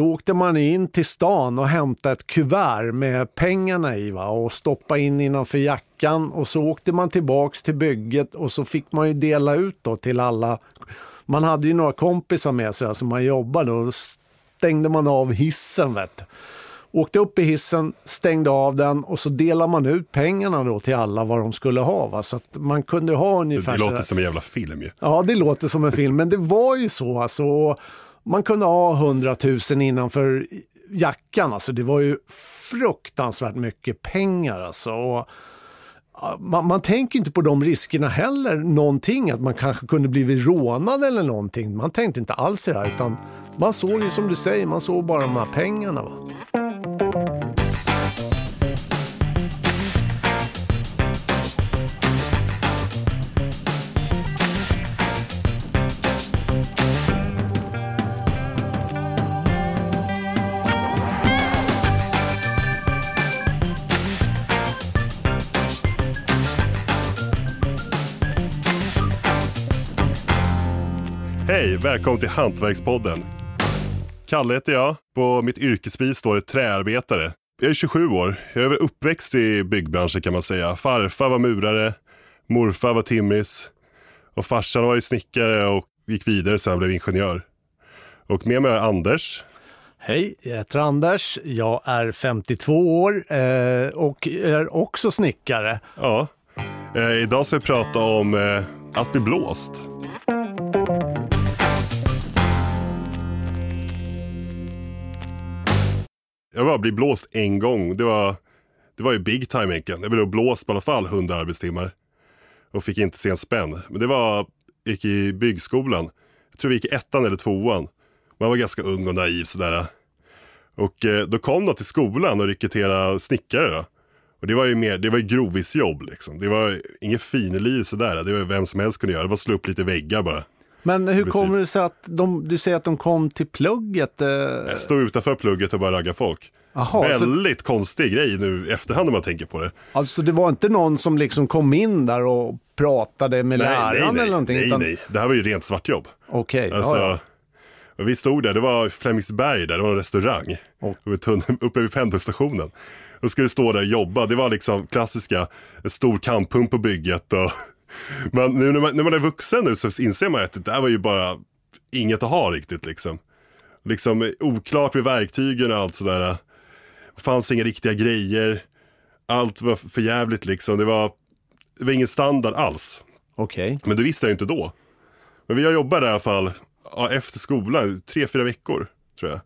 Då åkte man in till stan och hämtade ett kuvert med pengarna i va? och stoppa in innanför jackan och så åkte man tillbaks till bygget och så fick man ju dela ut då till alla. Man hade ju några kompisar med sig som man jobbade och då stängde man av hissen. Vet du. Åkte upp i hissen, stängde av den och så delade man ut pengarna då till alla vad de skulle ha. Va? Så att man kunde ha ungefär... Det låter som en jävla film ju. Ja, det låter som en film, men det var ju så alltså. Man kunde ha 100 000 innanför jackan, alltså det var ju fruktansvärt mycket pengar alltså. Och man, man, tänker inte på de riskerna heller, någonting, att man kanske kunde blivit rånad eller någonting. Man tänkte inte alls det här, utan man såg ju som du säger, man såg bara de här pengarna. Va? Hej, välkommen till Hantverkspodden. Kalle heter jag. På mitt yrkesbevis står det träarbetare. Jag är 27 år. Jag är väl uppväxt i byggbranschen kan man säga. Farfar var murare, morfar var timmis och farsan var ju snickare och gick vidare sen blev ingenjör. Och med mig är Anders. Hej, jag heter Anders. Jag är 52 år eh, och är också snickare. Ja. Eh, idag ska vi prata om eh, att bli blåst. Jag var bli blåst en gång. Det var, det var ju big time egentligen. Jag blev blåst på alla fall 100 arbetstimmar. Och fick inte se en spänn. Men det var, jag gick i byggskolan. Jag tror vi gick i ettan eller tvåan. Man var ganska ung och naiv sådär. Och eh, då kom de till skolan och rekryterade snickare då. Och det var ju mer, det var ju grovisjobb liksom. Det var inget finlir sådär. Det var vem som helst kunde göra. Det var att slå upp lite väggar bara. Men hur kommer det sig att de, du säger att de kom till plugget? Eh... Jag stod utanför plugget och bara ragga folk. Aha, Väldigt så... konstig grej nu i efterhand när man tänker på det. Alltså det var inte någon som liksom kom in där och pratade med nej, läraren nej, nej, eller någonting? Nej, utan... nej, det här var ju rent svartjobb. Okej, okay, alltså, ja, ja. Vi stod där, det var Flemingsberg där, det var en restaurang. Oh. Uppe vid pendelstationen. Och skulle stå där och jobba, det var liksom klassiska, stor kamppump på bygget och men nu när man, när man är vuxen nu så inser man att det där var ju bara inget att ha riktigt liksom. Liksom oklart med verktygen och allt sådär. Fanns inga riktiga grejer. Allt var för jävligt liksom. Det var, det var ingen standard alls. Okej. Okay. Men det visste jag inte då. Men jobbat där i alla fall ja, efter skolan, tre, fyra veckor tror jag.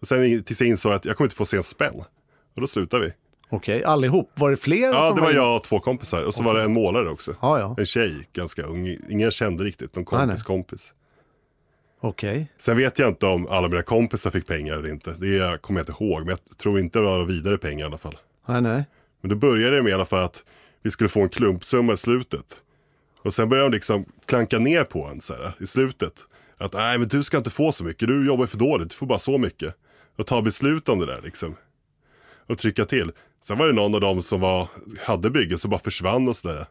Och sen tills jag insåg att jag kommer inte få se en spänn. Och då slutade vi. Okej, allihop? Var det fler? Ja, det var, var jag och två kompisar. Och så okay. var det en målare också. Ah, ja. En tjej, ganska ung. Ingen kände riktigt, någon kompis ah, kompis. Okej. Okay. Sen vet jag inte om alla mina kompisar fick pengar eller inte. Det kommer jag inte ihåg. Men jag tror inte det var vidare pengar i alla fall. Nej, nej. Men då började det med i alla fall att vi skulle få en klumpsumma i slutet. Och sen började de liksom klanka ner på en så här, i slutet. Att nej men du ska inte få så mycket, du jobbar för dåligt, du får bara så mycket. Och ta beslut om det där liksom. Och trycka till. Sen var det någon av dem som var, hade bygget som bara försvann och sådär.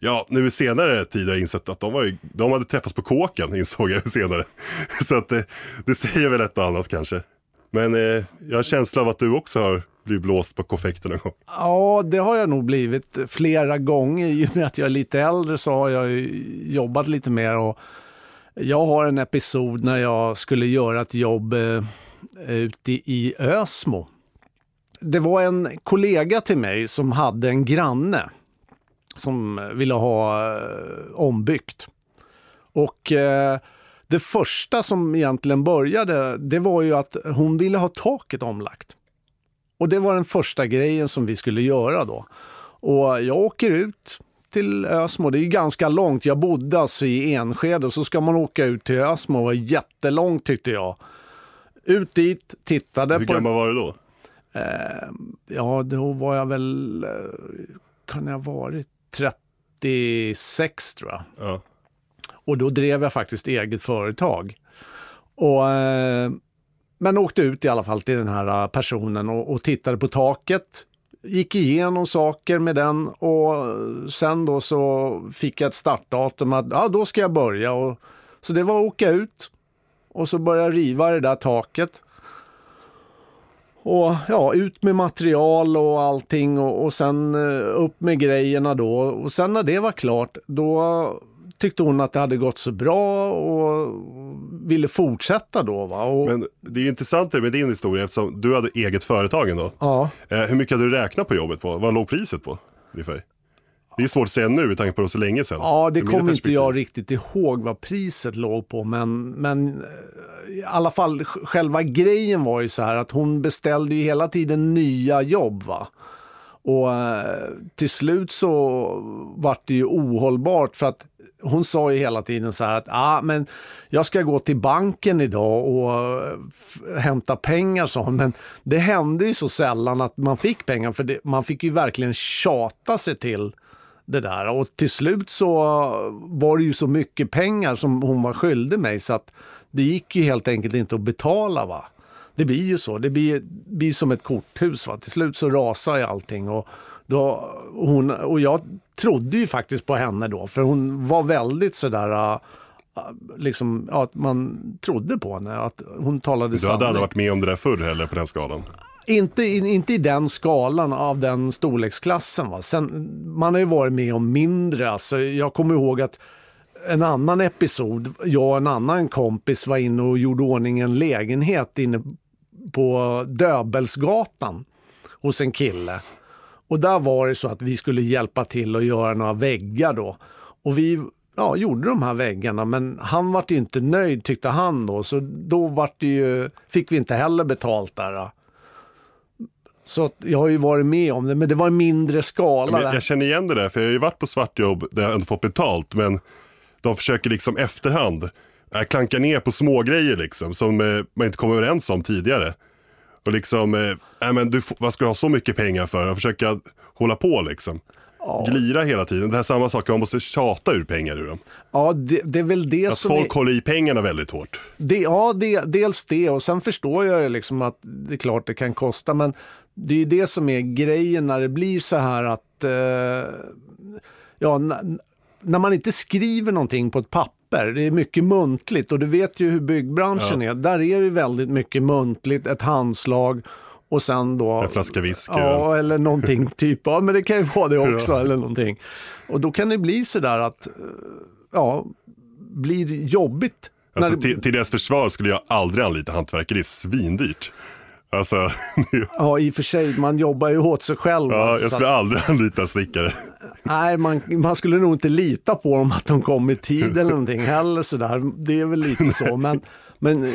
Ja, nu i senare tid har jag insett att de, var ju, de hade träffats på kåken, insåg jag senare. Så att det, det säger väl ett och annat kanske. Men eh, jag har känsla av att du också har blivit blåst på konfekten någon gång. Ja, det har jag nog blivit flera gånger. I och med att jag är lite äldre så har jag jobbat lite mer. Och jag har en episod när jag skulle göra ett jobb eh, ute i Ösmo det var en kollega till mig som hade en granne som ville ha eh, ombyggt. Och eh, det första som egentligen började, det var ju att hon ville ha taket omlagt. Och det var den första grejen som vi skulle göra då. Och jag åker ut till Ösmo, det är ganska långt. Jag bodde alltså i Enskede och så ska man åka ut till Ösmo, det var jättelångt tyckte jag. Ut dit, tittade Hur på... Hur gammal var du då? Eh, ja, då var jag väl, eh, kan jag ha varit 36 tror jag. Ja. Och då drev jag faktiskt eget företag. Och, eh, men åkte ut i alla fall till den här personen och, och tittade på taket. Gick igenom saker med den och sen då så fick jag ett startdatum att ja, då ska jag börja. Och, så det var att åka ut och så börja riva det där taket. Och ja, ut med material och allting och, och sen eh, upp med grejerna då. Och sen när det var klart, då tyckte hon att det hade gått så bra och ville fortsätta då. Va? Och, Men det är ju intressant med din historia eftersom du hade eget företag ändå. ja, Eh, hur mycket hade du räknat på jobbet på? Vad låg priset på? Ungefär? Det är svårt att säga nu med tanke på det så länge sedan. ja, det kommer inte jag riktigt ihåg vad priset låg på. Men, men eh, i alla fall sj- själva grejen var ju så här att hon beställde ju hela tiden nya jobb. va. Och eh, till slut så vart det ju ohållbart för att hon sa ju hela tiden så här att ah, men jag ska gå till banken idag och eh, hämta pengar sa hon. Men det hände ju så sällan att man fick pengar för det, man fick ju verkligen tjata sig till det där. Och till slut så var det ju så mycket pengar som hon var skyldig mig så att det gick ju helt enkelt inte att betala. va. Det blir ju så, det blir, blir som ett korthus. Va? Till slut så rasar ju allting. Och, då, hon, och jag trodde ju faktiskt på henne då, för hon var väldigt sådär, äh, liksom, att man trodde på henne, att hon talade Du hade sanning. aldrig varit med om det där förr heller på den skalan. Inte, i- inte i den skalan av den storleksklassen. Va? Sen, man har ju varit med om mindre. Alltså, jag kommer ihåg att en annan episod, jag och en annan kompis var inne och gjorde ordning en lägenhet inne på Döbelsgatan hos en kille. Och där var det så att vi skulle hjälpa till att göra några väggar då. Och vi ja, gjorde de här väggarna men han var inte nöjd tyckte han då. Så då vart det ju, fick vi inte heller betalt där. Så att jag har ju varit med om det, men det var en mindre skala. Jag, jag känner igen det där, för jag har ju varit på svartjobb där jag inte fått betalt, men de försöker liksom efterhand äh, klanka ner på smågrejer liksom, som eh, man inte kom överens om tidigare. Och liksom, eh, men du, vad ska du ha så mycket pengar för? Och försöka hålla på liksom. Glira hela tiden. Det här är samma sak, man måste tjata ur pengar ur dem. Ja, det, det är väl det Att som folk är... håller i pengarna väldigt hårt. Det, ja, det, dels det och sen förstår jag liksom att det är klart det kan kosta men det är det som är grejen när det blir så här att eh, ja, när man inte skriver någonting på ett papper, det är mycket muntligt och du vet ju hur byggbranschen är. Där är det väldigt mycket muntligt, ett handslag och sen då... En flaska whisky. Ja, eller någonting typ. Ja, men det kan ju vara det också eller någonting. Och då kan det bli så där att, ja, blir jobbigt. Alltså, till, till deras försvar skulle jag aldrig anlita hantverkare, det är svindyrt. Alltså, Ja, i och för sig, man jobbar ju åt sig själv. ja, alltså, jag så skulle att, aldrig anlita snickare. nej, man, man skulle nog inte lita på dem att de kom i tid eller någonting heller. Så där. Det är väl lite så. Men, men eh,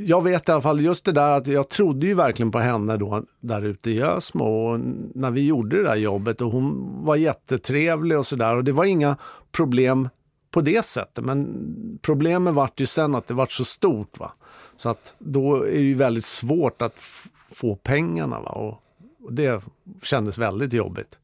jag vet i alla fall just det där att jag trodde ju verkligen på henne då där ute i Ösmo och när vi gjorde det där jobbet och hon var jättetrevlig och sådär och det var inga problem på det sättet. Men problemet vart ju sen att det vart så stort. va. Så att då är det ju väldigt svårt att få pengarna. Va? Och, och det kändes väldigt jobbigt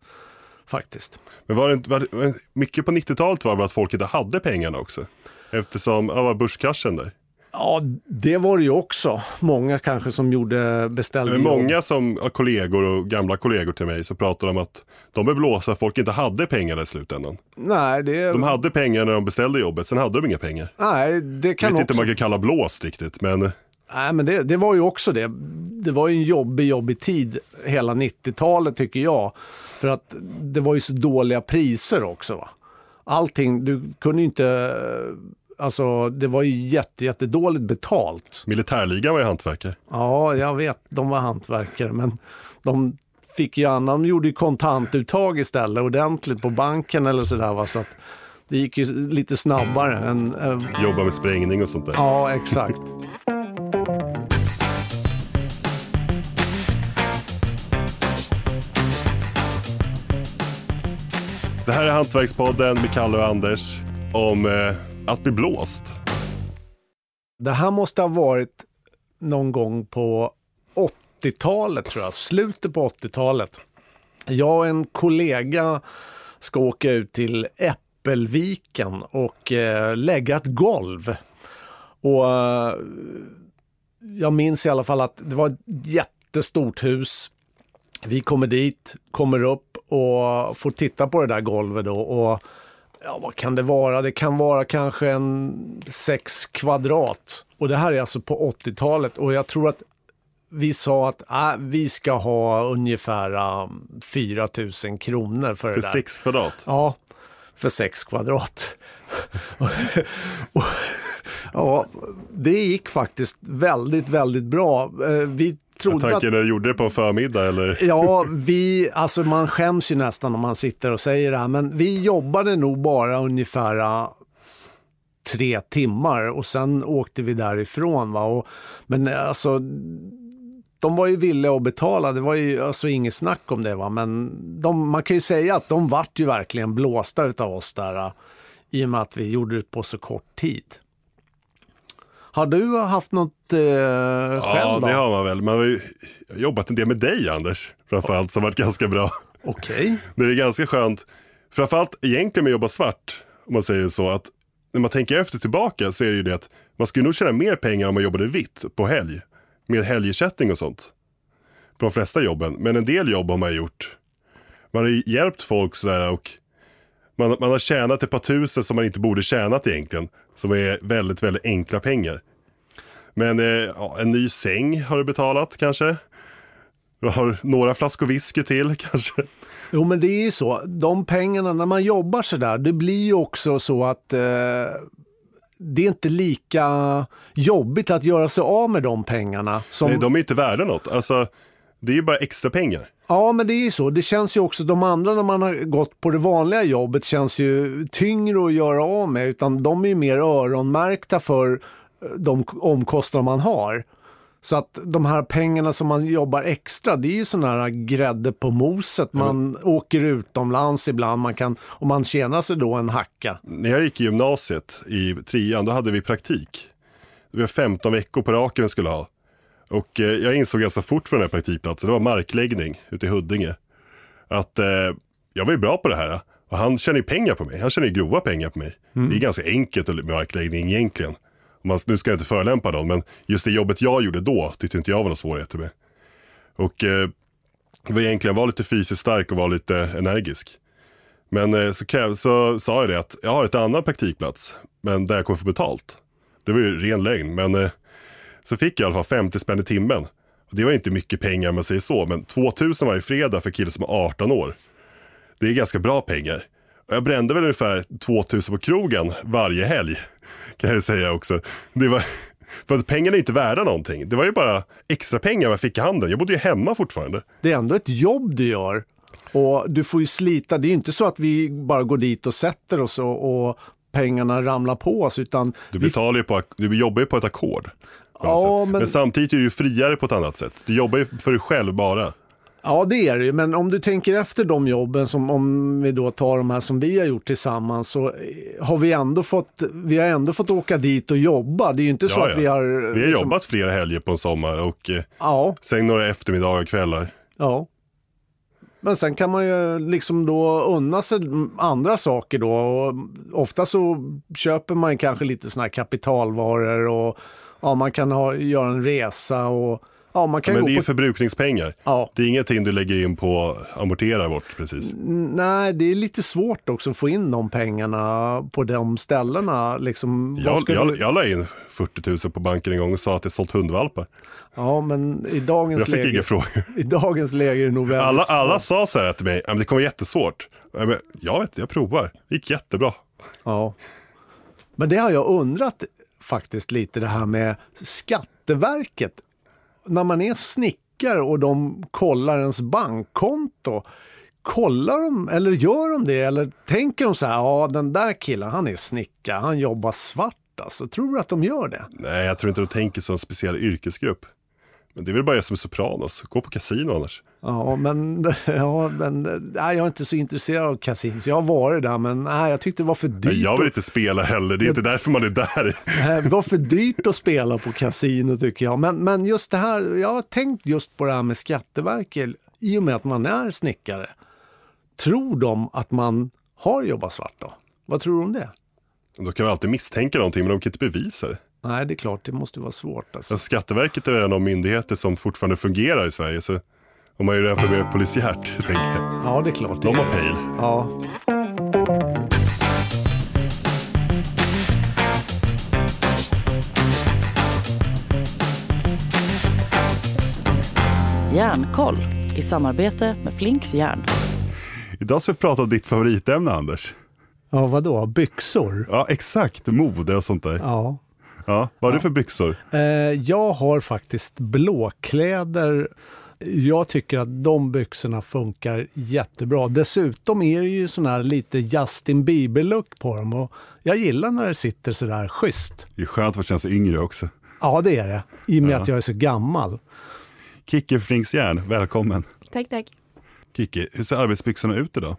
faktiskt. Men var det, inte- var det, mycket på 90-talet var det att folk inte hade pengarna också. Eftersom, ja, var börskraschen där. Ja, det var det ju också. Många kanske som gjorde jobb. många som kollegor och gamla kollegor till mig så pratar om att de är blåsa att folk inte hade pengarna i slutändan. Nej, det, De hade pengar när de beställde jobbet, sen hade de inga pengar. nej, det Jag kan vet inte också... om man kan kalla blåst riktigt, men Nej, men det, det var ju också det. Det var ju en jobbig, jobbig tid hela 90-talet tycker jag. För att det var ju så dåliga priser också. Va? Allting, du kunde ju inte... Alltså, det var ju jätte, jättedåligt betalt. militärligan var ju hantverkare. Ja, jag vet, de var hantverkare, men de fick ju annan, de gjorde ju kontantuttag istället, ordentligt på banken eller sådär. Va? Så att det gick ju lite snabbare än... eh, Jobba med sprängning och sånt där. Ja, exakt. Det här är Hantverkspodden med Kalle och Anders om eh, att bli blåst. Det här måste ha varit någon gång på 80-talet tror jag, slutet på 80-talet. Jag och en kollega ska åka ut till Äppelviken och eh, lägga ett golv. Och eh, jag minns i alla fall att det var ett jättestort hus. Vi kommer dit, kommer upp och får titta på det där golvet då. Och ja, vad kan det vara? Det kan vara kanske en sex kvadrat. Och det här är alltså på 80-talet och jag tror att vi sa att äh, vi ska ha ungefär uh, 4 000 kronor för, För det där. sex kvadrat. Ja, för sex kvadrat. ja, det gick faktiskt väldigt, väldigt bra. Eh, Vi trodde att Tanken när du gjorde det på en förmiddag eller? Ja, vi, alltså man skäms ju nästan om man sitter och säger det här, men vi jobbade nog bara ungefär äh, tre timmar och sen åkte vi därifrån. Va? Och, men äh, alltså, de var ju villiga att betala, det var ju alltså inget snack om det. Va? Men de, man kan ju säga att de vart ju verkligen blåsta utav oss där i och med att vi gjorde det på så kort tid. Har du haft något eh, själv Ja, det har man väl. Man har ju jobbat en del med dig Anders, framförallt, som varit ganska bra. Okej. Det är ganska skönt, framförallt egentligen med att jobba svart, om man säger så, att när man tänker efter tillbaka så är det ju det att man skulle nog tjäna mer pengar om man jobbade vitt på helg, med helgersättning och sånt. På de flesta jobben, men en del jobb har man gjort. Man har ju hjälpt folk sådär och man, man har tjänat ett par tusen som man inte borde tjänat egentligen, som är väldigt, väldigt enkla pengar. Men eh, ja, en ny säng har du betalat kanske? Du har några flaskor whisky till kanske? Jo men det är ju så, de pengarna när man jobbar sådär, det blir ju också så att eh, det är inte lika jobbigt att göra sig av med de pengarna. Som, Nej, de är inte värda något. Alltså, det är ju bara extra pengar. Ja men det är ju så, det känns ju också, de andra när man har gått på det vanliga jobbet känns ju tyngre att göra av med, utan de är ju mer öronmärkta för eh, de omkostnader man har. Så att de här pengarna som man jobbar extra, det är ju sådana här grädde på moset. Man åker utomlands ibland, man kan, och man tjänar sig då en hacka. När jag gick i gymnasiet i trean, då hade vi praktik. Det var 15 veckor på raken vi skulle ha. Och eh, jag insåg ganska fort för den här praktikplatsen, det var markläggning ute i Huddinge. Att eh, jag var ju bra på det här. Och han tjänar ju pengar på mig, han tjänar ju grova pengar på mig. Det är ganska enkelt med markläggning egentligen. Man, nu ska jag inte förelämpa någon, men just det jobbet jag gjorde då tyckte inte jag var några svårigheter med. Och eh, det var egentligen vara lite fysiskt stark och vara lite energisk. Men eh, så, kräv, så sa jag det att jag har ett annan praktikplats, men där jag kommer få betalt. Det var ju ren lögn, men eh, så fick jag i alla fall 50 spänn i timmen. Och det var inte mycket pengar om man säger så, men 2000 varje fredag för killar som är 18 år. Det är ganska bra pengar. Och jag brände väl ungefär 2000 på krogen varje helg, kan jag säga också. Det var, för att pengarna är inte värda någonting. Det var ju bara extra pengar jag fick i handen. Jag bodde ju hemma fortfarande. Det är ändå ett jobb du gör. Och du får ju slita, det är ju inte så att vi bara går dit och sätter oss och, och pengarna ramlar på oss, utan Du vi betalar ju på, du jobbar ju på ett ackord. På Ja, sätt. men- men samtidigt är du ju friare på ett annat sätt. Du jobbar ju för dig själv bara. Ja, det är det ju. Men om du tänker efter de jobben, som om vi då tar de här som vi har gjort tillsammans, så eh, har vi ändå fått, vi har ändå fått åka dit och jobba. Det är ju inte så Ja, att ja. vi har... Vi har liksom- jobbat flera helger på en sommar och eh, Ja, sen några eftermiddagar, kvällar. ja. Men sen kan man ju liksom då unna sig andra saker då. Och ofta så köper man kanske lite sådana här kapitalvaror och ja, man kan ha, göra en resa och ja, man kan Men gå det är på... förbrukningspengar. Ja. Det är ingenting du lägger in på amorterar bort precis. Nej, det är lite svårt också att få in de pengarna på de ställena. Liksom, Jag, ska jag, jag la in 40 000 på banken en gång och sa att jag sålt hundvalpar. Ja, men i dagens, Jag fick läge, inga frågor. i dagens läge är det nog väldigt Alla, svårt. alla sa så här till mig, "Ja, men det kommer jättesvårt. Ja, men Jag vet, jag provar. Det gick jättebra. Ja. Men det har jag undrat faktiskt lite det här med Skatteverket. När man är snickare och de kollar ens bankkonto. Kollar de eller gör de det eller tänker de så här, ja den där killen han är snickare, han jobbar svart alltså. Tror du att de gör det? Nej, jag tror inte de tänker som en speciell yrkesgrupp. Men det är väl bara jag som är Sopranos. Gå på kasino annars. Ja, men, ja, men nej, jag är inte så intresserad av kasinos. Jag har varit där, men nej, jag tyckte det var för dyrt. Nej, jag vill inte spela heller. Det är inte därför man är där. Eh, Det var för dyrt att spela på kasino tycker jag. Men, men just det här, jag har tänkt just på det här med Skatteverket i och med att man är snickare. Tror de att man har jobbat svart då? Vad tror du om det? Då kan vi alltid misstänka någonting, men de kan inte bevisa det. Nej, det är klart, det måste vara svårt. Alltså. Alltså, Skatteverket är en av de myndigheter som fortfarande fungerar i Sverige. Så om man är jämför med polisiärt, tänker jag. Ja, det är klart. De har pejl. Ja. Järnkoll i samarbete med Flinks Järn. Idag ska vi prata om ditt favoritämne Anders. Ja, vadå? Byxor? Ja, exakt. Mode och sånt där. Ja. Ja, vad har du för byxor? Eh, jag har faktiskt blåkläder. Jag tycker att de byxorna funkar jättebra. Dessutom är det ju sån här lite Justin Bieber-look på dem och jag gillar när det sitter sådär schysst. Det är skönt att känna sig yngre också. Ja, det är det. I och med Ja. att jag är så gammal. Kikki Flinksjärn, välkommen. Tack, tack. Kikki, hur ser arbetsbyxorna ut idag?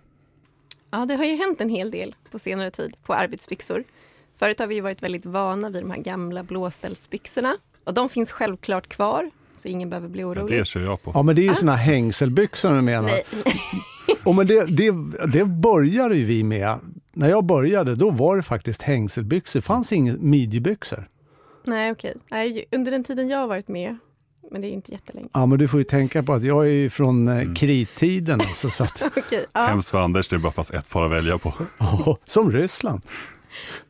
Ja, det har ju hänt en hel del på senare tid på arbetsbyxor. Förut har vi ju varit väldigt vana vid de här gamla blåställsbyxorna. Och de finns självklart kvar, så ingen behöver bli Ja, orolig. det kör jag på. Ja, men det är ju såna här hängselbyxor du menar. Nej, Och men det, det, det började ju vi med. När jag började, då var det faktiskt hängselbyxor. Det fanns inga midjebyxor. nej okej. Nej, under den tiden jag har varit med, men det är inte jättelänge. Ja, men du får ju tänka på att jag är ju från eh, krittiden, alltså, så att, Okej, ja, Hemskt för Anders, det är bara fast ett par att välja på. som Ryssland.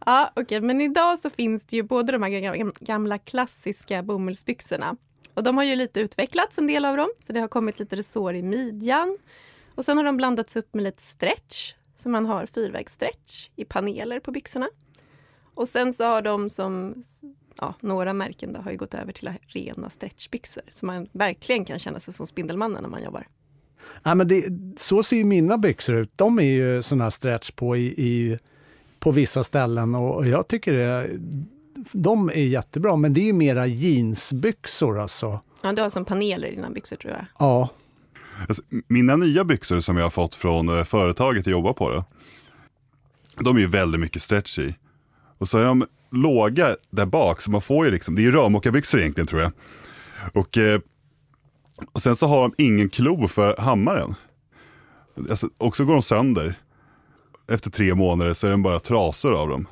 ja, okej. men idag så finns det ju både de här gam- gamla klassiska bomullsbyxorna och de har ju lite utvecklats en del av dem, så det har kommit lite resår i midjan. Och sen har de blandats upp med lite stretch, så man har fyrvägsstretch i paneler på byxorna. Och sen så har de som, ja, några märken då, har ju gått över till rena stretchbyxor, så man verkligen kan känna sig som Spindelmannen när man jobbar. Ja, men det, så ser ju mina byxor ut. De är ju sådana här stretch på, i, i, på vissa ställen och jag tycker det, de är jättebra. Men det är ju mera jeansbyxor alltså. Ja, du har som paneler i dina byxor tror jag. Ja, Alltså, mina nya byxor som jag har fått från eh, företaget jag jobbar på, då, de är ju väldigt mycket stretch i. Och så är de låga där bak, så man får ju liksom, det är ju rörmokarbyxor egentligen tror jag. Och, eh, och sen så har de ingen klo för hammaren. Alltså, och så går de sönder. Efter tre månader så är den bara trasor av dem.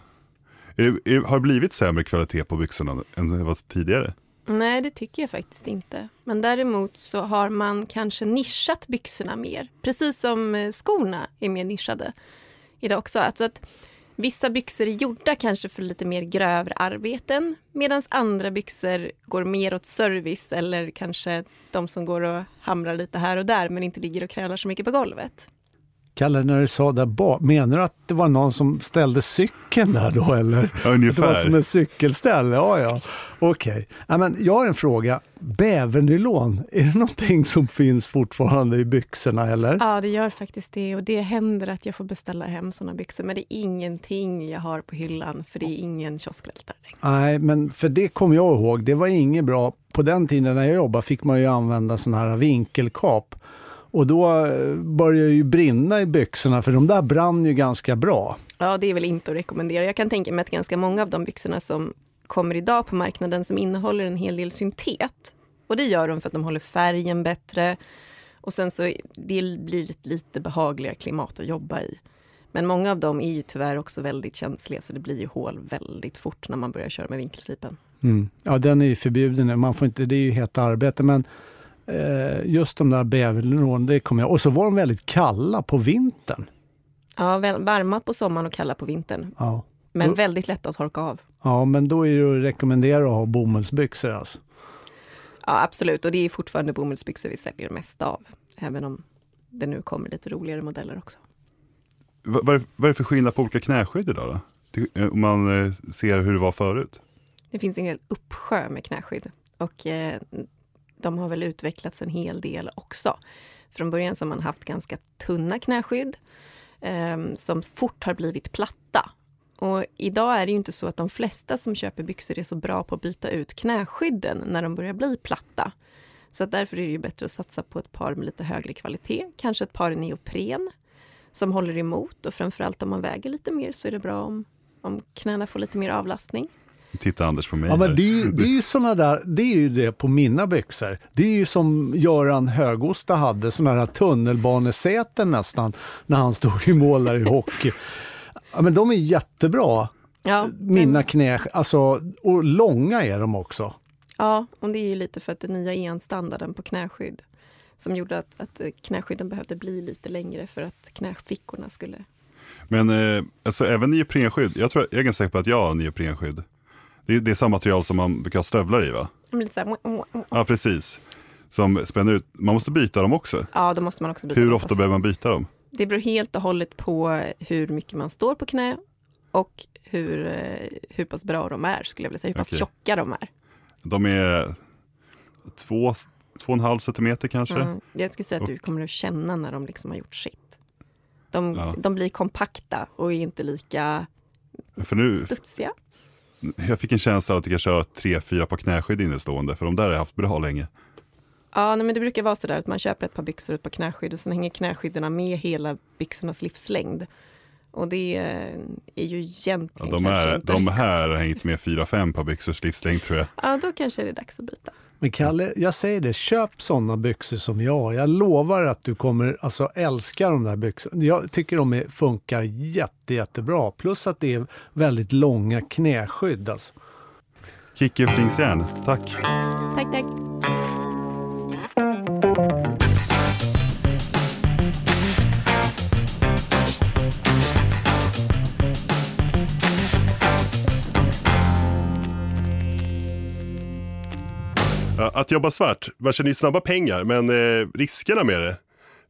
Är det, är, har det blivit sämre kvalitet på byxorna än vad tidigare? Nej, det tycker jag faktiskt inte. Men däremot så har man kanske nischat byxorna mer. Precis som eh, skorna är mer nischade idag också. Alltså att vissa byxor är gjorda kanske för lite mer grövre arbeten medan andra byxor går mer åt service eller kanske de som går och hamrar lite här och där men inte ligger och krälar så mycket på golvet. Kalle, när du sa där bak, menar du att det var någon som ställde cykeln där då eller? Ungefär. Det var som en cykelställ, ja ja. Okej. Ja, men jag har en fråga. Bävernylon, är det någonting som finns fortfarande i byxorna eller? Ja, det gör faktiskt det och det händer att jag får beställa hem såna byxor men det är ingenting jag har på hyllan för det är ingen kioskvältare längre. Nej, men för det kommer jag ihåg, det var inget bra. På den tiden när jag jobbade fick man ju använda såna här vinkelkap. Och då eh, började det ju brinna i byxorna, för de där brann ju ganska bra. Ja, det är väl inte att rekommendera. Jag kan tänka mig att ganska många av de byxorna som kommer idag på marknaden som innehåller en hel del syntet. Och det gör de för att de håller färgen bättre. Och sen så det blir ett lite behagligare klimat att jobba i. Men många av dem är ju tyvärr också väldigt känsliga så det blir ju hål väldigt fort när man börjar köra med vinkelsipen. Mm. Ja, den är ju förbjuden. Man får inte, det är ju hett arbete. Men just de där bävernylon, det kommer jag Och så var de väldigt kalla på vintern. Ja, väl- varma på sommaren och kalla på vintern. Ja. Men väldigt lätta att torka av. Ja, men då är det att rekommendera att ha bomullsbyxor alltså. Ja, absolut. Och det är fortfarande bomullsbyxor vi säljer mest av. Även om det nu kommer lite roligare modeller också. Vad, är, vad är det för skillnad på olika knäskydd idag då? Det- Om man eh, ser hur det var förut. Det finns en hel uppsjö med knäskydd och eh, de har väl utvecklats en hel del också. Från början så har man haft ganska tunna knäskydd eh, som fort har blivit platta. Och idag är det ju inte så att de flesta som köper byxor är så bra på att byta ut knäskydden när de börjar bli platta. Så att därför är det ju bättre att satsa på ett par med lite högre kvalitet, kanske ett par i neopren som håller emot och framförallt om man väger lite mer så är det bra om, om knäna får lite mer avlastning. Titta Anders på mig Ja, men det, är ju- det är ju såna där, det är ju det på mina byxor. Det är ju som Göran Högosta hade, såna här tunnelbanesäten nästan, när han stod i mål där i hockey. Ja, men de är jättebra, Ja, mina knä, alltså, och långa är de också. Ja, och det är ju lite för att den nya EN-standarden på knäskydd som gjorde att, att knäskydden behövde bli lite längre för att knäfickorna skulle... Men eh, alltså, även neoprenskydd, jag, tror, jag är ganska säker på att jag har neoprenskydd. Det är, det är samma material som man brukar ha stövlar i va? Lite så här, Ja precis. som spänner ut. Man måste byta dem också. Ja, då måste man också byta Hur dem ofta förstås. behöver man byta dem? Det beror helt och hållet på hur mycket man står på knä och hur, eh, hur pass bra de är, skulle jag vilja säga. Hur pass Okej. tjocka de är. De är två, två och en halv centimeter kanske. Mm. Jag skulle säga att du kommer att känna när de liksom har gjort sitt. De, Ja. de blir kompakta och är inte lika För nu, studsiga. Jag fick en känsla av att det kanske har tre, fyra par knäskydd innestående, för de där har jag haft bra länge. Ja, nej, men det brukar vara så där att man köper ett par byxor och ett par knäskydd och sen hänger knäskydden med hela byxornas livslängd. Och det är ju Ja, egentligen de, kanske är, inte... de här har hängt med fyra, fem par byxors livslängd tror jag. Ja, då kanske det är dags att byta. Men Kalle, jag säger det, köp sådana byxor som jag. Jag lovar att du kommer alltså, älska de där byxorna. Jag tycker de är, funkar jätte, jättebra. Plus att det är väldigt långa knäskydd. Alltså. Kicke Flingsjärn, tack. Tack, tack. Att jobba svart, man tjänar ju snabba pengar, men eh, riskerna med det?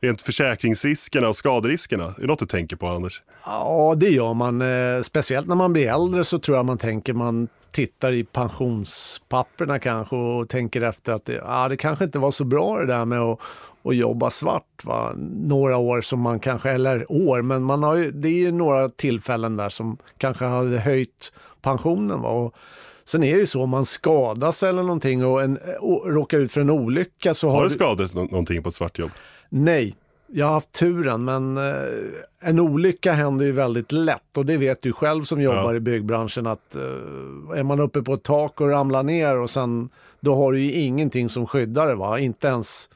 Rent försäkringsriskerna och skaderiskerna, är det något du tänker på Anders? Ja, det gör man. Eh, speciellt när man blir äldre så tror jag man tänker, man tittar i pensionspapperna kanske och tänker efter att det, ah, det kanske inte var så bra det där med att, att jobba svart. Va? Några år som man kanske, eller år, men man har ju, det är ju några tillfällen där som kanske hade höjt pensionen. Va? Och sen är det ju så, om man skadas eller någonting och en, och råkar ut för en olycka så har, Har du skadat nå- någonting på ett svartjobb? Nej, jag har haft turen men eh, en olycka händer ju väldigt lätt och det vet du själv som jobbar Ja. i byggbranschen att eh, är man uppe på ett tak och ramlar ner och sen då har du ju ingenting som skyddar det va, inte ens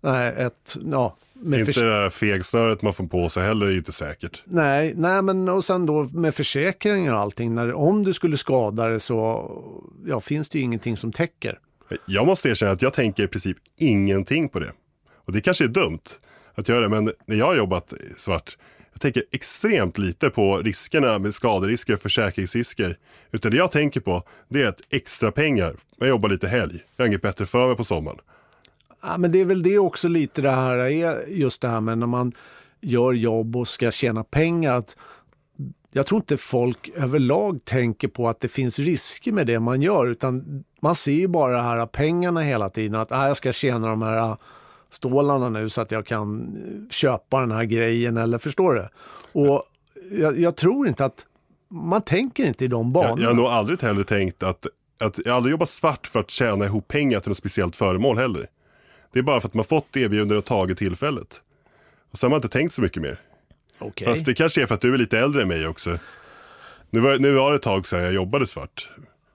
nej, ett, ja, Inte förs- det där fegsnöret man får på sig heller är ju inte säkert. Nej, nej, men och sen då med försäkringar och allting, när, om du skulle skada det så ja, finns det ju ingenting som täcker. Jag måste erkänna att jag tänker i princip ingenting på det. Och det kanske är dumt att göra det, men när jag har jobbat svart, jag tänker extremt lite på riskerna med skaderisker och försäkringsrisker. Utan det jag tänker på, det är att extra pengar. Jag jobbar lite helg, jag har inget bättre för mig på sommaren. Ja, men det är väl det också lite det här är just det här med när man gör jobb och ska tjäna pengar. Att jag tror inte folk överlag tänker på att det finns risker med det man gör utan man ser ju bara det här pengarna hela tiden. Att ah, jag ska tjäna de här stålarna nu så att jag kan eh, köpa den här grejen eller förstår du? Och jag, jag tror inte att man tänker inte i de Jag, banorna. jag har nog aldrig heller tänkt att, att jag har aldrig jobbat svart för att tjäna ihop pengar till något speciellt föremål heller. Det är bara för att man fått erbjudande och tagit tillfället. Och så har man inte tänkt så mycket mer. Okej. Fast det kanske är för att du är lite äldre än mig också. Nu var, nu var det ett tag sedan jag jobbade svart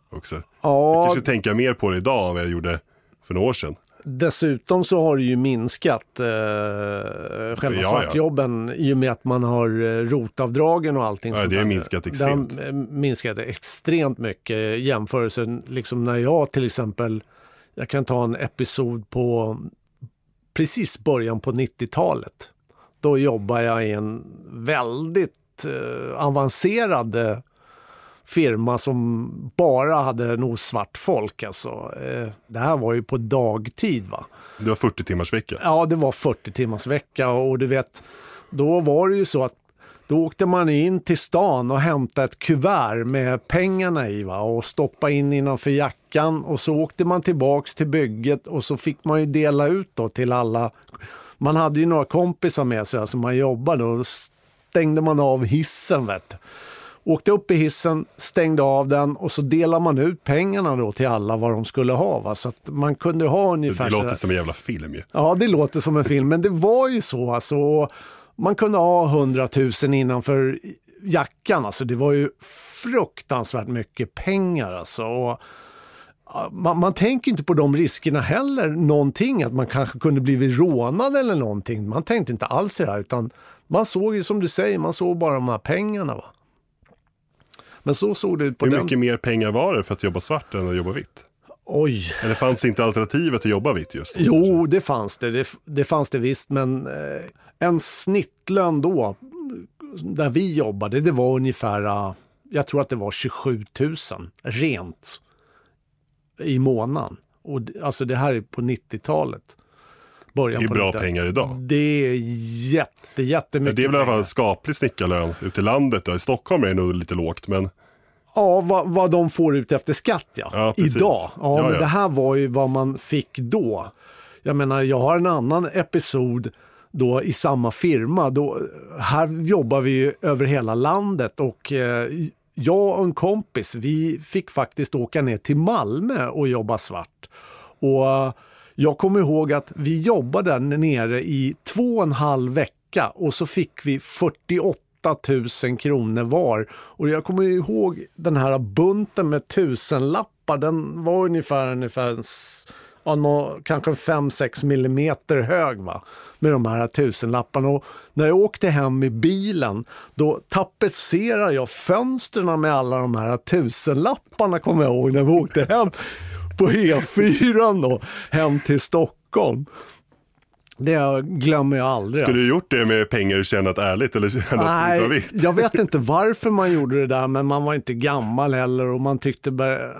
också. Jag Ja, kanske tänker mer på det idag än vad jag gjorde för några år sedan. Dessutom så har det ju minskat eh, själva Ja, ja. svartjobben i och med att man har eh, rotavdragen och allting. Ja, sånt det har minskat extremt. Det har eh, minskat extremt mycket i jämförelse liksom när jag till exempel, jag kan ta en episod på precis början på 90-talet. Då jobbar jag i en väldigt eh, avancerad eh, firma som bara hade nog svart folk. Alltså. Eh, det här var ju på dagtid. va. Du har 40 timmars vecka. Ja, det var 40 timmars vecka och du vet, då var det ju så att då åkte man in till stan och hämtade ett kuvert med pengarna i va? och stoppa in innanför jackan och så åkte man tillbaks till bygget och så fick man ju dela ut då till alla. Man hade ju några kompisar med sig som man jobbade och då stängde man av hissen. Vet du. Åkte upp i hissen, stängde av den och så delade man ut pengarna då till alla vad de skulle ha. Va? Så att man kunde ha ungefär det låter som en jävla film ju. Ja, det låter som en film, men det var ju så. Alltså, man kunde ha 100 000 innanför jackan. Alltså, det var ju fruktansvärt mycket pengar. Alltså. Och, man, man tänker inte på de riskerna heller, någonting, att man kanske kunde blivit rånad eller någonting. Man tänkte inte alls i det här, utan man såg ju som du säger, man såg bara de här pengarna. Va? Men så såg det ut på Hur den... mycket mer pengar var det för att jobba svart än att jobba vitt? Oj! Eller fanns inte alternativet att jobba vitt just då? Jo, det fanns det. Det, det fanns det visst, men eh, en snittlön då, där vi jobbade, det var ungefär, jag tror att det var 27 000 rent i månaden. Och, alltså det här är på 90-talet. Början Det är bra 90-talet. pengar idag. Det är jätte, jättemycket det är väl i alla fall en skaplig snickarlön ute i landet. Då. I Stockholm är det nog lite lågt, men Ja, vad, vad de får ut efter skatt ja. Ja. Idag. Ja, Ja, men ja. det här var ju vad man fick då. Jag menar, jag har en annan episod då i samma firma. Då, här jobbar vi ju över hela landet och eh, jag och en kompis, vi fick faktiskt åka ner till Malmö och jobba svart. Och eh, jag kommer ihåg att vi jobbade där nere i två och en halv vecka och så fick vi 48 000 kronor var. Och jag kommer ihåg den här bunten med tusenlappar, den var ungefär, ungefär ja, nå, kanske 5-6 millimeter hög va? med de här tusenlapparna. Och när jag åkte hem i bilen då tapetserar jag fönstren med alla de här tusenlapparna kommer jag ihåg när vi åkte hem på E4 då, hem till Stockholm. Det glömmer jag aldrig. skulle alltså. du gjort det med pengar du tjänat ärligt eller tjänat Nej, vitt? jag vet inte varför man gjorde det där, men man var inte gammal heller och man tyckte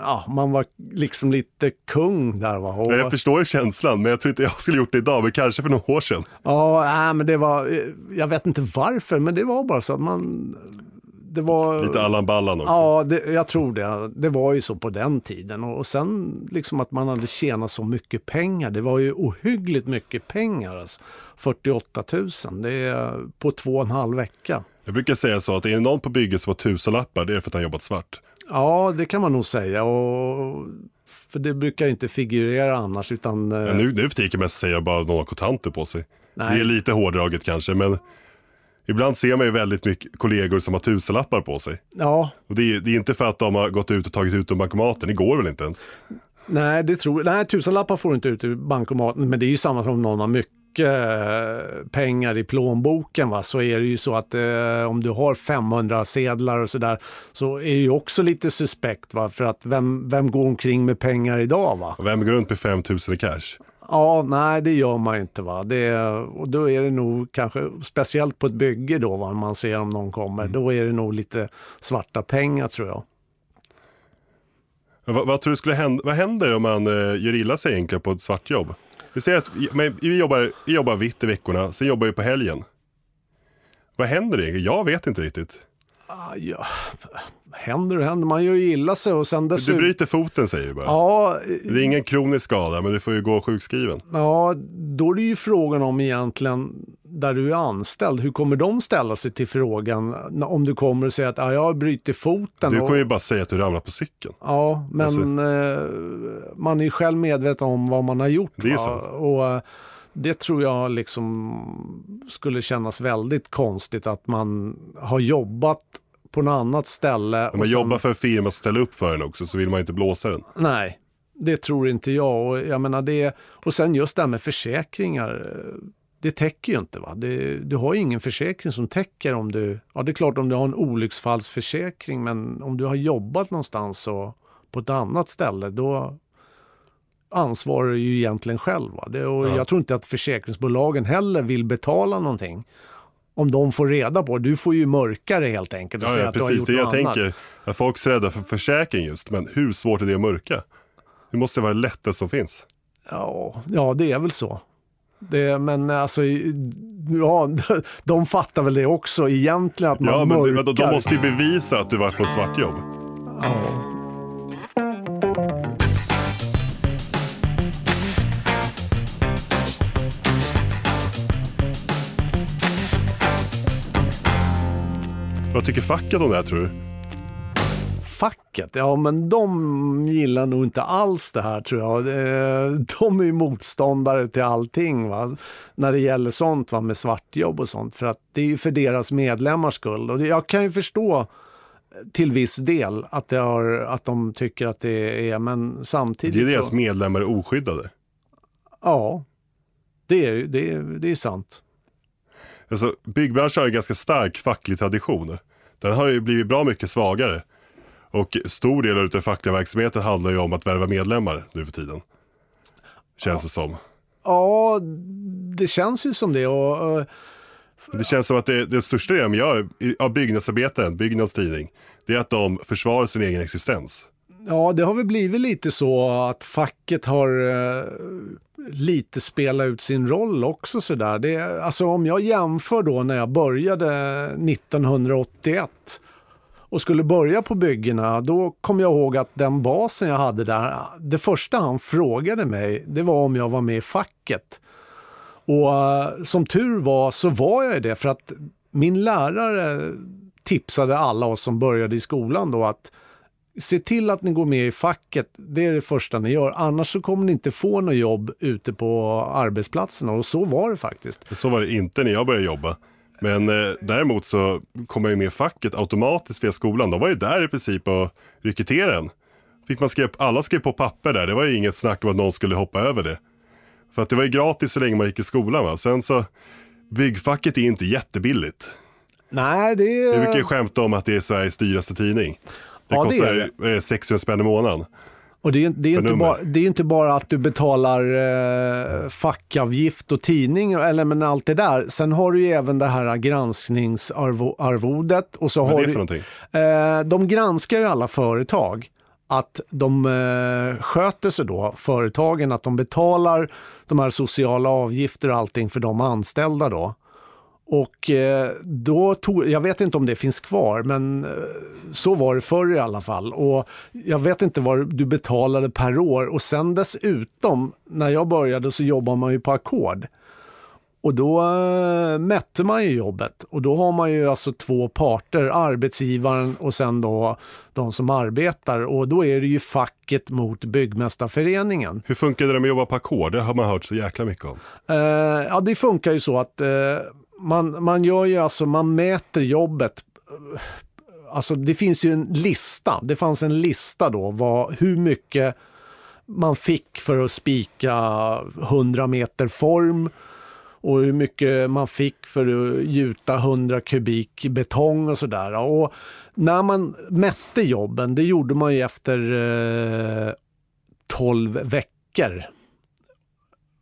ja, man var liksom lite kung där va. Och, Ja, Jag förstår ju känslan, men jag tror inte jag skulle gjort det idag, men kanske för några år sedan. ja, nej, men det var, eh, jag vet inte varför, men det var bara så att man, det var... Lite Allan Ballan också. Ja, det, jag tror det. Det var ju så på den tiden. Och, och sen liksom att man hade tjänat så mycket pengar. Det var ju ohyggligt mycket pengar. Alltså. 48 000, det är på två och en halv vecka. Jag brukar säga så att är det någon på bygget som har tusenlappar, det är för att han jobbat svart. Ja, det kan man nog säga. Och, för det brukar ju inte figurera annars. Utan, eh, Men nu, nu för tiden mest säger jag bara att någon har kontanter på sig. Nej. Det är lite hårdraget kanske, men ibland ser man ju väldigt mycket kollegor som har tusenlappar på sig. Ja, Och det är, det är inte för att de har gått ut och tagit ut ur bankomaten, det går väl inte ens. nej, det tror, nej, tusenlappar får du inte ut ur bankomaten. Men det är ju samma som om någon har mycket eh, pengar i plånboken. Va? Så är det ju så att eh, om du har 500 sedlar och sådär så är det ju också lite suspekt. Va? För att vem, vem går omkring med pengar idag? Va? Vem går runt med 5000 i cash? Ja, nej det gör man inte. Va? Det, och då är det nog kanske, speciellt på ett bygge då, va? man ser om någon kommer, då är det nog lite svarta pengar tror jag. Vad, vad tror du skulle hända, vad händer om man eh, gör illa sig egentligen på ett svartjobb? Vi säger att men vi, jobbar, vi jobbar vitt i veckorna, sen jobbar vi på helgen. Vad händer egentligen? Jag vet inte riktigt. Ah, ja, händer och händer, man gör ju illa sig och sen Du dessutom... bryter foten säger du bara. Ja, Det är ingen kronisk skada, men du får ju gå sjukskriven. Ja, då är det ju frågan om egentligen där du är anställd, hur kommer de ställa sig till frågan om du kommer och säger att ja, jag har brutit foten? Du och, kommer ju bara säga att du ramlar på cykeln. Ja, men Alltså- eh, man är ju själv medveten om vad man har gjort. Det är sant. Och det tror jag liksom skulle kännas väldigt konstigt att man har jobbat på något annat ställe. När och man sen- jobbar för en firma som ställer upp för en också så vill man inte blåsa den. Nej, det tror inte jag. Och, jag menar det, och sen just det här med försäkringar. Det täcker ju inte. Va? Det, du har ju ingen försäkring som täcker om du... Ja, det är klart om du har en olycksfallsförsäkring men om du har jobbat någonstans och på ett annat ställe då ansvarar ju egentligen själv. Det, och Ja. Jag tror inte att försäkringsbolagen heller vill betala någonting. Om de får reda på det. Du får ju mörka det helt enkelt och Ja, säga ja att du har precis. gjort Det jag annat. tänker. Att folk är rädda för försäkring just. Men hur svårt är det att mörka? Det måste vara det lättaste som finns. Ja, ja det är väl så. Det, men alltså, ja, de fattar väl det också egentligen att man Ja, men mörkar. de, de måste ju bevisa att du varit på ett svartjobb. Ja. Vad tycker facket om det här tror du? Facket, ja men de gillar nog inte alls det här tror jag. Det- De är ju motståndare till allting va? när det gäller sånt va? med svartjobb och sånt. För att det är ju för deras medlemmars skull. Och jag kan ju förstå till viss del att, det har, att de tycker att det är, men samtidigt Det är deras så... medlemmar är oskyddade. Ja, det är, det är, det är sant. Alltså, byggbranschen har en ganska stark facklig tradition. Den har ju blivit bra mycket svagare. Och stor del av den fackliga verksamheten handlar ju om att värva medlemmar nu för tiden. Känns det som. Ja, det känns ju som det. Och, och, Det känns som att det, det största de gör av byggnadsarbetaren, Byggnads tidning, det är att de försvarar sin egen existens. Ja, det har väl blivit lite så att facket har eh, lite spelat ut sin roll också sådär. Det, alltså om jag jämför då när jag började 1981 och skulle börja på byggena, då kom jag ihåg att den basen jag hade där, det första han frågade mig, det var om jag var med i facket. Och eh, som tur var så var jag det för att min lärare tipsade alla oss som började i skolan då att se till att ni går med i facket, det är det första ni gör. Annars så kommer ni inte få något jobb ute på arbetsplatserna och så var det faktiskt. Så var det inte när jag började jobba. Men eh, däremot så kom jag ju med i facket automatiskt via skolan. De var ju där i princip och rekryterade en. Fick man skrev, alla skrev på papper där, det var ju inget snack om att någon skulle hoppa över det. För att det var ju gratis så länge man gick i skolan. Va? Sen så, byggfacket är ju inte jättebilligt. Nej, det Vi är... brukar ju skämta om att det är Sveriges dyraste tidning. Det Ja, det är kostar eh, 600 spänn i månaden. Och det är, det, är inte bara, det är inte bara att du betalar eh, fackavgift och tidning eller men allt det där. Sen har du ju även det här granskningsarvodet. Och så Vad har är det för någonting? Eh, de granskar ju alla företag att de eh, sköter sig då, företagen, att de betalar de här sociala avgifter och allting för de anställda då. Och eh, då tog, jag vet inte om det finns kvar, men eh, så var det förr i alla fall. Och jag vet inte vad du betalade per år och sen dessutom, när jag började så jobbade man ju på ackord. Och då eh, mätte man ju jobbet och då har man ju alltså två parter, arbetsgivaren och sen då de som arbetar och då är det ju facket mot Byggmästarföreningen. Hur funkade det med att jobba på ackord? Det har man hört så jäkla mycket om. Eh, ja, det funkar ju så att eh, man, man gör ju alltså, man mäter jobbet. Alltså det finns ju en lista, det fanns en lista då, vad, hur mycket man fick för att spika 100 meter form och hur mycket man fick för att gjuta 100 kubik betong och sådär. Och när man mätte jobben, det gjorde man ju efter eh, 12 veckor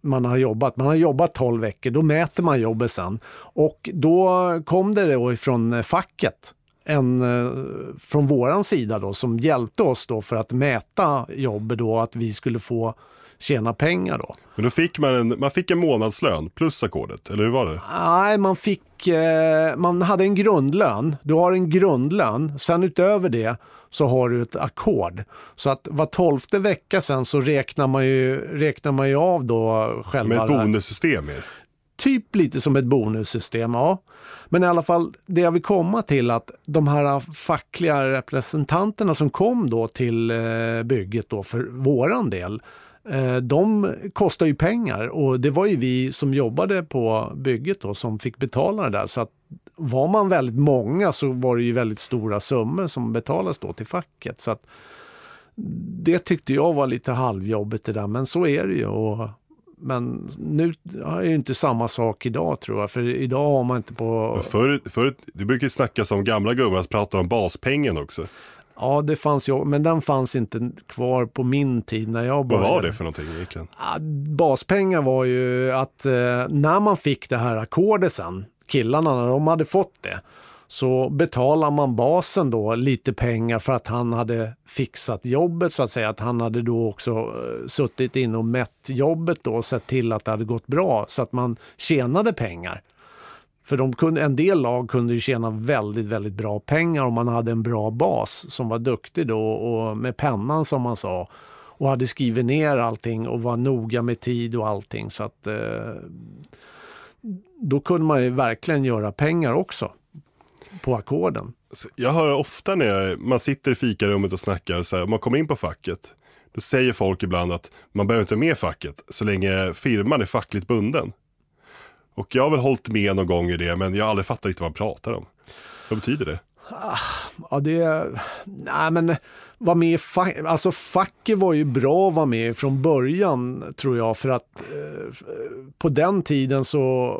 man har jobbat. Man har jobbat 12 veckor, då mäter man jobbet sen. Och då kom det då ifrån facket, en, eh, från våran sida då, som hjälpte oss då för att mäta jobbet då, att vi skulle få tjäna pengar då. Men då fick man en, man fick en månadslön plus ackordet, eller hur var det? Nej, man fick, eh, man hade en grundlön. Du har en grundlön, sen utöver det så har du ett ackord. Så att var tolfte vecka sen så räknar man ju, räknar man ju av då själva... Med ett bonussystem typ lite som ett bonussystem, ja. Men i alla fall, det jag vill komma till att de här fackliga representanterna som kom då till eh, bygget då för våran del, Eh, de kostar ju pengar och det var ju vi som jobbade på bygget då som fick betala det där. Så att var man väldigt många så var det ju väldigt stora summor som betalades då till facket. Så att det tyckte jag var lite halvjobbigt det där, men så är det ju. Och, men nu är det inte samma sak idag tror jag, för idag har man inte på... Men förut, förr, det brukar ju snackas om gamla gubbar som pratar om baspengen också. Ja, det fanns ju, men den fanns inte kvar på min tid när jag Vad började. var det för någonting egentligen? Baspengar var ju att eh, när man fick det här ackordet sen, killarna när de hade fått det, så betalar man basen då lite pengar för att han hade fixat jobbet så att säga. Att han hade då också eh, suttit in och mätt jobbet då och sett till att det hade gått bra så att man tjänade pengar. För de kunde, en del lag kunde ju tjäna väldigt, väldigt bra pengar om man hade en bra bas som var duktig då och med pennan som man sa och hade skrivit ner allting och var noga med tid och allting. Så att eh, då kunde man ju verkligen göra pengar också på ackorden. Jag hör ofta när jag, man sitter i fikarummet och snackar, så här, man kommer in på facket, då säger folk ibland att man behöver inte med facket så länge firman är fackligt bunden. Och jag har väl hållit med någon gång i det, men jag har aldrig fattat riktigt vad han pratar om. Vad betyder det? Ah, ja, det... Nej, men var med i fack, alltså facket var ju bra att vara med från början tror jag för att eh, eh, på den tiden så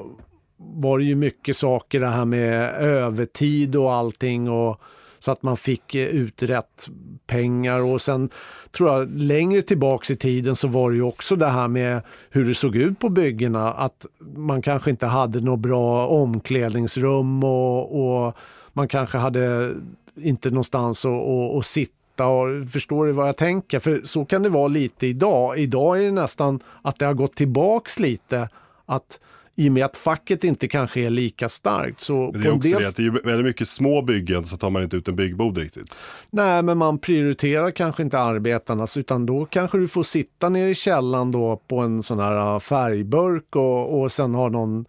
var det ju mycket saker det här med övertid och allting och så att man fick eh, ut rätt pengar och sen tror jag längre tillbaks i tiden så var det ju också det här med hur det såg ut på byggena att man kanske inte hade något bra omklädningsrum och, och man kanske hade inte någonstans att, att, att sitta sitta och förstår du vad jag tänker? För så kan det vara lite idag. Idag är det nästan att det har gått tillbaks lite. Att i och med att facket inte kanske är lika starkt. Så Det är också en del det att det är väldigt mycket små byggen så tar man inte ut en byggbod riktigt. Nej, men man prioriterar kanske inte arbetarnas utan då kanske du får sitta nere i källan då på en sån här äh, färgburk och, och sen har någon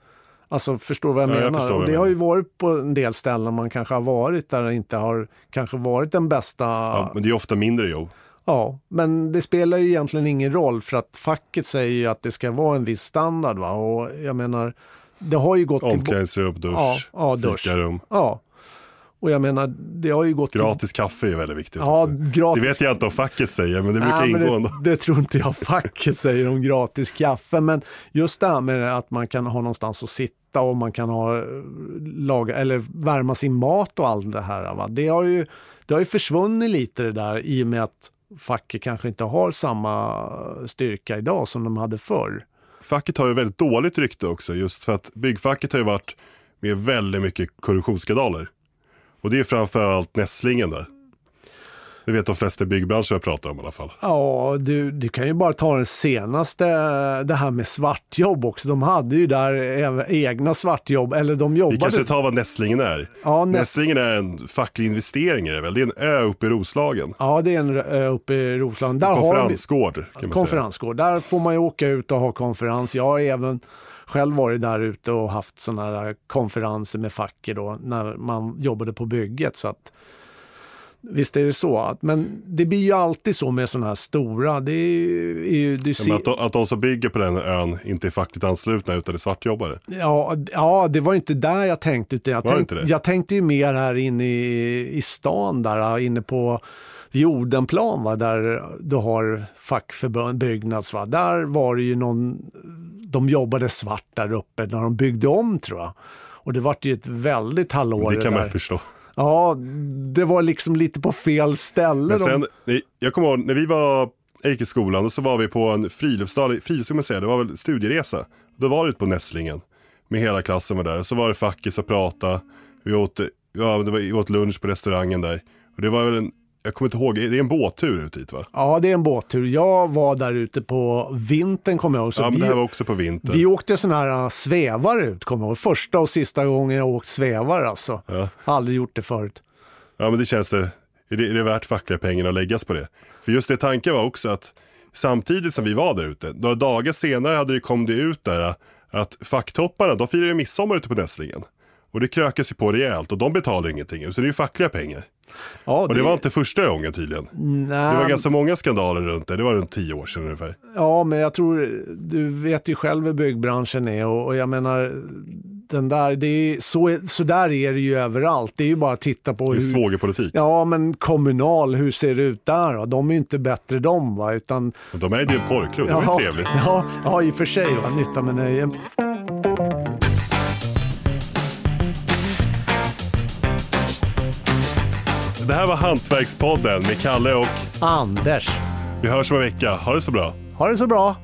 Alltså förstår vad jag Ja, jag menar? förstår och det du har ju menar. varit på en del ställen man kanske har varit där det inte har kanske varit den bästa. Ja, men det är ofta mindre jobb. Men det spelar ju egentligen ingen roll för att facket säger ju att det ska vara en viss standard va och jag menar det har ju gått till... Omklädningsrum, dusch, Ja, ja, dusch. fikarum. Ja. Och jag menar det har ju gått till- Gratis kaffe är väldigt viktigt. Ja, också. gratis. Det vet jag inte om facket säger, men det brukar Nej, ingå ändå. det, det tror inte jag facket säger om gratis kaffe. Men just det här med att man kan ha någonstans att sitta och man kan ha, eh, laga, eller värma sin mat och allt det här. Va? Det, har ju, det har ju försvunnit lite det där i och med att facket kanske inte har samma styrka idag som de hade förr. Facket har ju väldigt dåligt rykte också, just för att byggfacket har ju varit med väldigt mycket korruptionsskandaler. Och det är framförallt nässlingen där. Det vet de flesta i byggbranschen jag pratar om i alla fall. Ja, du, du kan ju bara ta den senaste, det här med svartjobb också. De hade ju där egna svartjobb, eller de Vi jobbade... kanske tar vad nässlingen är. Ja, näst- Nässlingen är en facklig investering är det väl? Det är en ö uppe i Roslagen. Ja, det är en ö uppe i Roslagen. Där har vi, Konferensgård kan man säga. konferensgård. Där får man ju åka ut och ha konferens. Jag har även själv varit där ute och haft sådana här konferenser med facket då när man jobbade på bygget. Så att, visst är det så. Att, men det blir ju alltid så med sådana här stora. Det är, är ju, du Ja, ser, men att, de, att de som bygger på den ön inte är fackligt anslutna utan är svartjobbare. Ja, ja, det var inte där jag tänkte. Utan jag, Var det tänkte inte det? jag tänkte ju mer här inne i, i stan där, inne på vid Odenplan, va, där du har fackförbund, Byggnads. Va. Där var det ju någon, de jobbade svart där uppe när de byggde om tror jag. Och det vart ju ett väldigt hallå Det kan man förstå. Ja, det var liksom lite på fel ställe. Men de- sen, nej, jag kommer ihåg när vi var, jag gick i skolan och så var vi på en friluftsdag, frilufts ska man säga, det var väl studieresa. Då var det ute på Nässlingen. Med hela klassen var där. Och så var det fackis och prata. Vi åt, ja, det var, vi åt lunch på restaurangen där. Och det var väl en, jag kommer inte ihåg, det är en båttur ut dit va? Ja, det är en båttur. Jag var där ute på vintern kommer jag ihåg. Så ja men vi, det här var också på vintern. Vi åkte sån här uh, svävare ut, kommer jag ihåg. Första och sista gången jag åkt svävare alltså. Ja. Aldrig gjort det förut. Ja men det känns det, är det, är det värt fackliga pengarna att läggas på det? För just det tanken var också att samtidigt som vi var där ute, några dagar senare hade det kom det ut där att facktopparna, de firar ju midsommar ute på Nässlingen. Och det krökas ju på rejält och de betalar ingenting, så det är ju fackliga pengar. Ja, Och det var inte första gången tydligen. Nej, Det var ganska många skandaler runt det, det var runt tio år sedan ungefär. Ja, men jag tror, du vet ju själv hur byggbranschen är och, och jag menar, den där, det är, så, så där är det ju överallt. Det är ju bara att titta på Det är hur... svågerpolitik. Ja, men kommunal, hur ser det ut där då? De är ju inte bättre de va, utan... De ägde ju en porrklubb, det var ju trevligt. Ja, ja, i och för sig va, nytta med nöje. Här var Hantverkspodden med Kalle och Anders, vi hörs om en vecka. Ha det så bra. ha det så bra!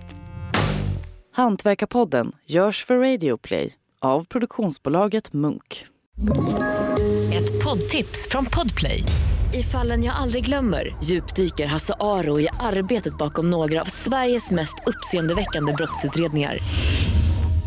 Hantverkarpodden görs för Radio Play av produktionsbolaget Munk. Ett poddtips från Podplay. I fallen jag aldrig glömmer djupdyker Hasse Aro i arbetet bakom några av Sveriges mest uppseendeväckande brottsutredningar.